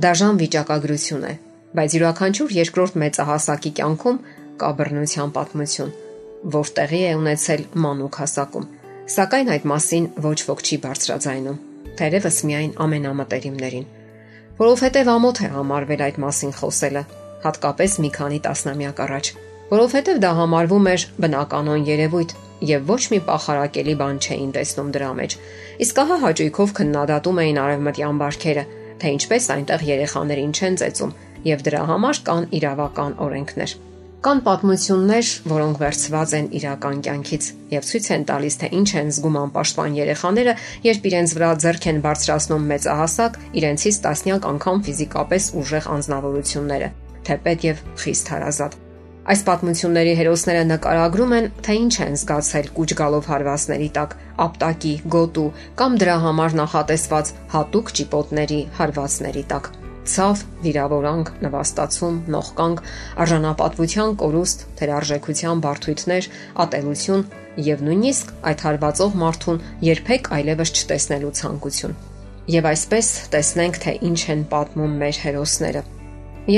Դաժան վիճակագրություն է, բայց յուրաքանչյուր երկրորդ մեծահասակի կյանքում կա բռնության պատմություն, որ տեղի է ունեցել մանուկ հասակում։ Սակայն այդ մասին ոչ ոք չի բարձրաձայնում, թերևս միայն ամենամտերիմներին, որովհետև ամոթ է համարվել այդ մասին խոսելը, հատկապես մի քանի տասնամյակ առաջ, որովհետև դա համարվում էր բնականon երևույթ եւ ոչ մի պախարակելի բան չէին տեսնում դրա մեջ։ Իսկ ահա հաճույքով քննադատում էին արևմտյան բարքերը, թե ինչպես այնտեղ երեխաներին չեն ծեծում եւ դրա համար կան իրավական օրենքներ։ Կան պատմություններ, որոնք վերցված են իրական կյանքից եւ ցույց են տալիս, թե ինչ են զգում անպաշտպան երեխաները, երբ իրենց վրա ձեռք են բարձրացնում մեծահասակ, իրենցից տասնյակ անգամ ֆիզիկապես ուժեղ անznավորությունները, թեպետ եւ խիստ հարազատ։ Այս պատմությունների հերոսները նկարագրում են, թե ինչ են զգացել կուչ գալով հարվածների տակ, ապտակի, գոտու կամ դրա համար նախատեսված հատուկ ճիպոտների հարվածների տակ։ Ցավ, վիրավորանք, նվաստացում, նողկանք, արժանապատվության կորուստ, թերարժեքության բարթույթներ, ատելություն եւ նույնիսկ այդ հարվածող մարդուն երբեք այլևս չտեսնելու ցանկություն։ Եվ այսպես տեսնենք, թե ինչ են պատմում մեր հերոսները։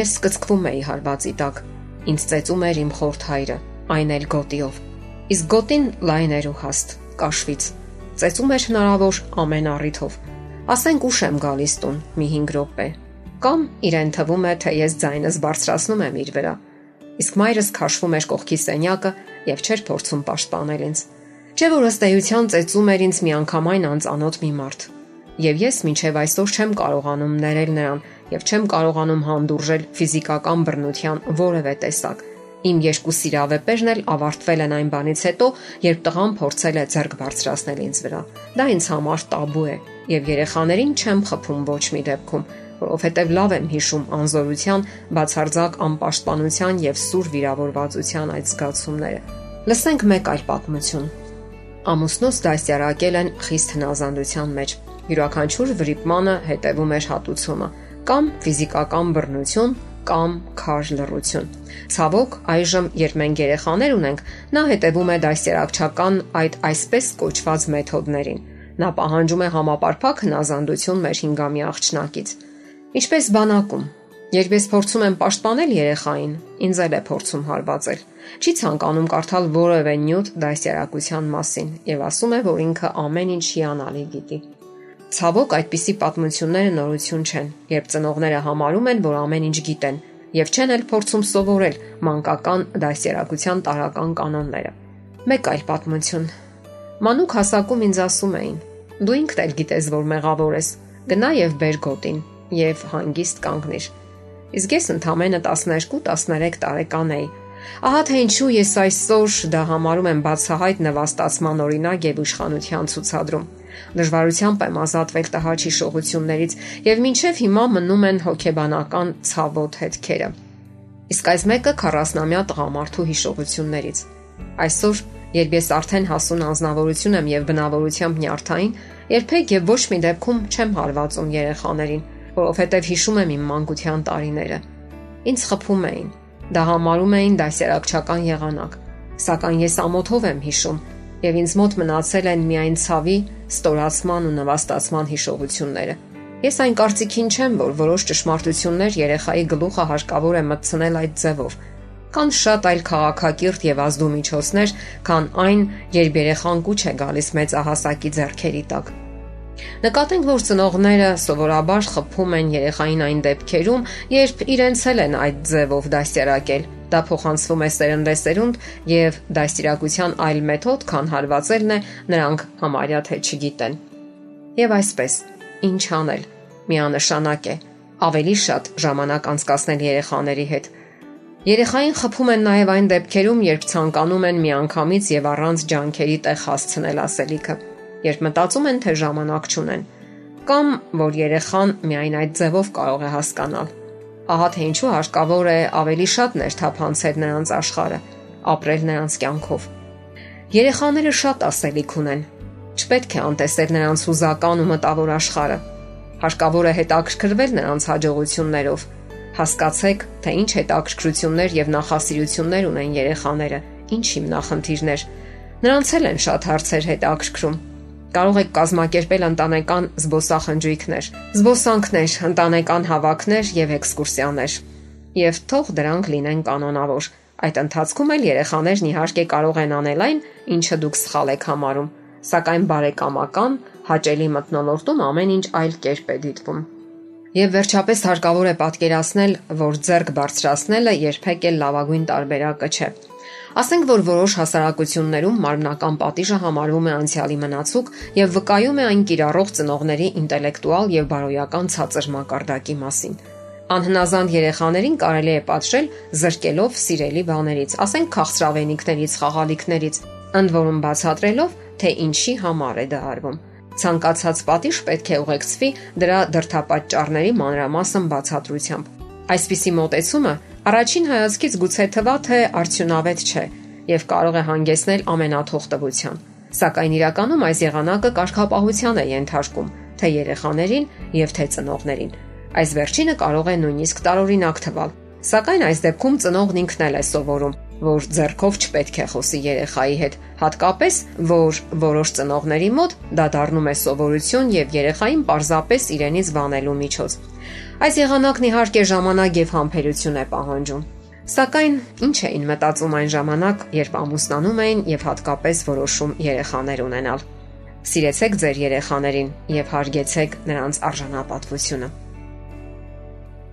Ես սկծկվում էի հարվածի տակ Ինձ ծեծում էր իմ խորթ հայրը, այն էլ գոտիով։ Իսկ գոտին լայն էր ու հաստ, կաշվից։ Ծեծում էր հնարավոր ամեն առիթով։ Ասենք ուշ եմ գալիս տուն, մի 5 րոպե։ Կամ իրեն թվում է, թե ես ձայնս բարձրացնում եմ իր վրա։ Իսկ մայրս քաշվում էր կողքի սենյակը եւ չէր փորձում պաշտպանել ինձ։ Չէ որ ըստ էության ծեծում էր ինձ միանգամայն անծանոթ մի մարդ։ Եվ ես մինչև այսօր չեմ կարողանում ներել նրան, եւ չեմ կարողանում հանդուրժել ֆիզիկական բռնության որևէ տեսակ։ Իմ երկու սիրավեպերն էլ ավարտվել են այն բանից հետո, երբ տղան փորձել է ձեռք բարձրացնել ինձ վրա։ Դա ինձ համար տաբու է եւ երեխաներին չեմ խփում ոչ մի դեպքում, որովհետեւ լավ եմ հիշում անզորության, բացարձակ անպաշտպանության եւ սուր վիրավորվածության այդ զգացումները։ Լսենք մեկ այլ պատմություն։ Ամուսնոս դասյարակել են խիստ հնազանդության մեջ։ Յուրաքանչյուր վրիպմանը հետևում էր հատուցումը. Կամ ֆիզիկական բռնություն կամ քար լռություն։ Ցավոք, այժմ երբ մենք երեխաներ ունենք, նա հետևում է դասերակցական այդ այսպես կոչված մեթոդներին։ Նա պահանջում է համապարփակ հնազանդություն մեր 5-ամյա աղջնակից։ Ինչպես բանակում, Երբ ես փորձում եմ պաշտպանել երեխային, ինձ էլ է փորձում հարվածել։ Չի ցանկանում կարդալ որևէ նյութ դասերակցության մասին եւ ասում է, որ ինքը ամեն ինչ հիանալի գիտի։ Ցավոք այդպիսի պատմությունները նորություն չեն, երբ ծնողները համարում են, որ ամեն ինչ գիտեն եւ չեն էլ փորձում սովորել մանկական դասերակցության տարական կանոնները։ Մեկ այլ պատմություն։ Մանուկ հասակում ինձ ասում էին. Դու ինքդ էլ գիտես, որ մեղավոր ես։ Գնա եւ բեր գոտին եւ հանգիստ կանգնիր։ Իսկ ես ընդամենը 12-13 տարեկան էի։ Ահա թե ինչու ես այսօր դա համարում եմ բացահայտ նվաստացման օրինակ եւ իշխանության ցուցադրում։ Դժվարությամբ եմ ազատվել տհաճ հիշողություններից եւ մինչեւ հիմա մնում են հոգեբանական ցավոտ հետքերը։ Իսկ այս մեկը 40-ամյա տղամարդու հիշողություններից։ Այսօր, երբ ես արդեն հասուն անznավորություն եմ եւ բնավորությամբ նյարդային, երբեք եւ ոչ մի դեպքում չեմ հարվածում երեխաներին, որովհետեւ հիշում եմ իմ մանկության տարիները։ Ինձ խփում էին։ Դա համարում էին դասերակցական եղանակ։ Սակայն ես ամոթով եմ հիշում, եւ ինձ մոտ մնացել են միայն ցավի, ստորացման ու նվաստացման հիշողությունները։ Ես այն կարծիքին չեմ, որ որոշ ճշմարտություններ երեխայի գլուխը հարկավոր է մտցնել այդ ձևով։ Կան շատ այլ քաղաքակիրթ եւ ազդու միջոցներ, քան այն, երբ երեխան կուչ է գալիս մեծահասակի ձեռքերի տակ։ Նկատենք, որ ծնողները սովորաբար խփում են երեխային այն դեպքերում, երբ իրենց էլ են այդ ձևով դասերակել Դա փոխանցվում է սերնդեսերունդ եւ դաստիարակության այլ մեթոդ, քան հարվածելն է, նրանք համարյա թե չգիտեն։ Եվ այսպես, ինչ անել։ Միանշանակ է ավելի շատ ժամանակ անցկасնել երեխաների հետ։ Երեխային խփում են նաև այն դեպքերում, երբ ցանկանում են միանգամից եւ առանց ջանքերի տեղ հասցնել ասելիքը, երբ մտածում են, թե ժամանակ չունեն։ կամ որ երեխան միայն այդ ձևով կարող է հասկանալ։ Ահա թե ինչու հարկավոր է ավելի շատ ներթափանցել նրանց աշխարհը, ապրել նրանց կյանքով։ Երեխաները շատ ասելիք ունեն։ Չպետք է անտեսել նրանց հուզական ու մտավոր աշխարհը։ Հարկավոր է հետաքրքրվել նրանց հաջողություններով։ Հասկացեք, թե ինչ հետաքրքրություններ եւ նախասիրություններ ունեն երեխաները, ինչ հիմնախնդիրներ։ Նրանց էլ են շատ հարցեր հետաքրքրում կարող եք կազմակերպել ընտանեկան զբոսախնջույքներ, զբոսանքներ, ընտանեկան հավաքներ եւ էքսկուրսիաներ։ Եվ թող դրանք լինեն կանոնավոր։ Այդ ընթացքում էլ երեխաներն իհարկե կարող են անել այն, ինչը դուք սխալ եք համարում, սակայն բարեկամական, հաճելի մտնոլորտում ամեն ինչ այլ կերպ է դիտվում։ Եվ վերջապես հարկավոր է պատկերացնել, որ ձեռք բարձրացնելը երբեք էլ լավագույն տարբերակը չէ։ Ասենք որ որոշ հասարակություններում մարմնական պատիժը համարվում է անցյալի մնացուկ եւ վկայում է այն կիրառող ծնողների ինտելեկտուալ եւ բարոյական ցածր մակարդակի մասին։ Անհնազանդ երեխաներին կարելի է պատժել զրկելով սիրելի բաներից, ասենք քաղցրավենիքներից, խաղալիքներից, ընդ որում բացատրելով, թե ինչի համար է դա արվում։ Ցանկացած պատիժ պետք է ուղեկցվի դրա դրթապաճառների մանրամասն բացատրությամբ։ Այսպիսի մոտեցումը Առաջին հայացքից գուցե թվա թե արդյունավետ չէ եւ կարող է հանգեցնել ամենաթողտվության։ Սակայն իրականում այս եղանակը կարգապահության է ենթարկում թե երեխաներին եւ թե ծնողներին։ Այս վերջինը կարող է նույնիսկ տարօրինակ թվալ։ Սակայն այս դեպքում ծնողն ինքն էլ է սովորում, որ ձեռքով չպետք է խոսի երեխայի հետ, հատկապես որ որոշ ծնողների մոտ դա դառնում է սովորություն եւ երեխային պարզապես իրենից վանելու միջոց։ Այս եղանակն իհարկե ժամանակ եւ համբերություն է պահանջում։ Սակայն ինչ էին մտածում այն ժամանակ, երբ ամուսնանում էին եւ հատկապես որոշում երեխաներ ունենալ։ Սիրեցեք ձեր երեխաներին եւ հարգեցեք նրանց արժանապատվությունը։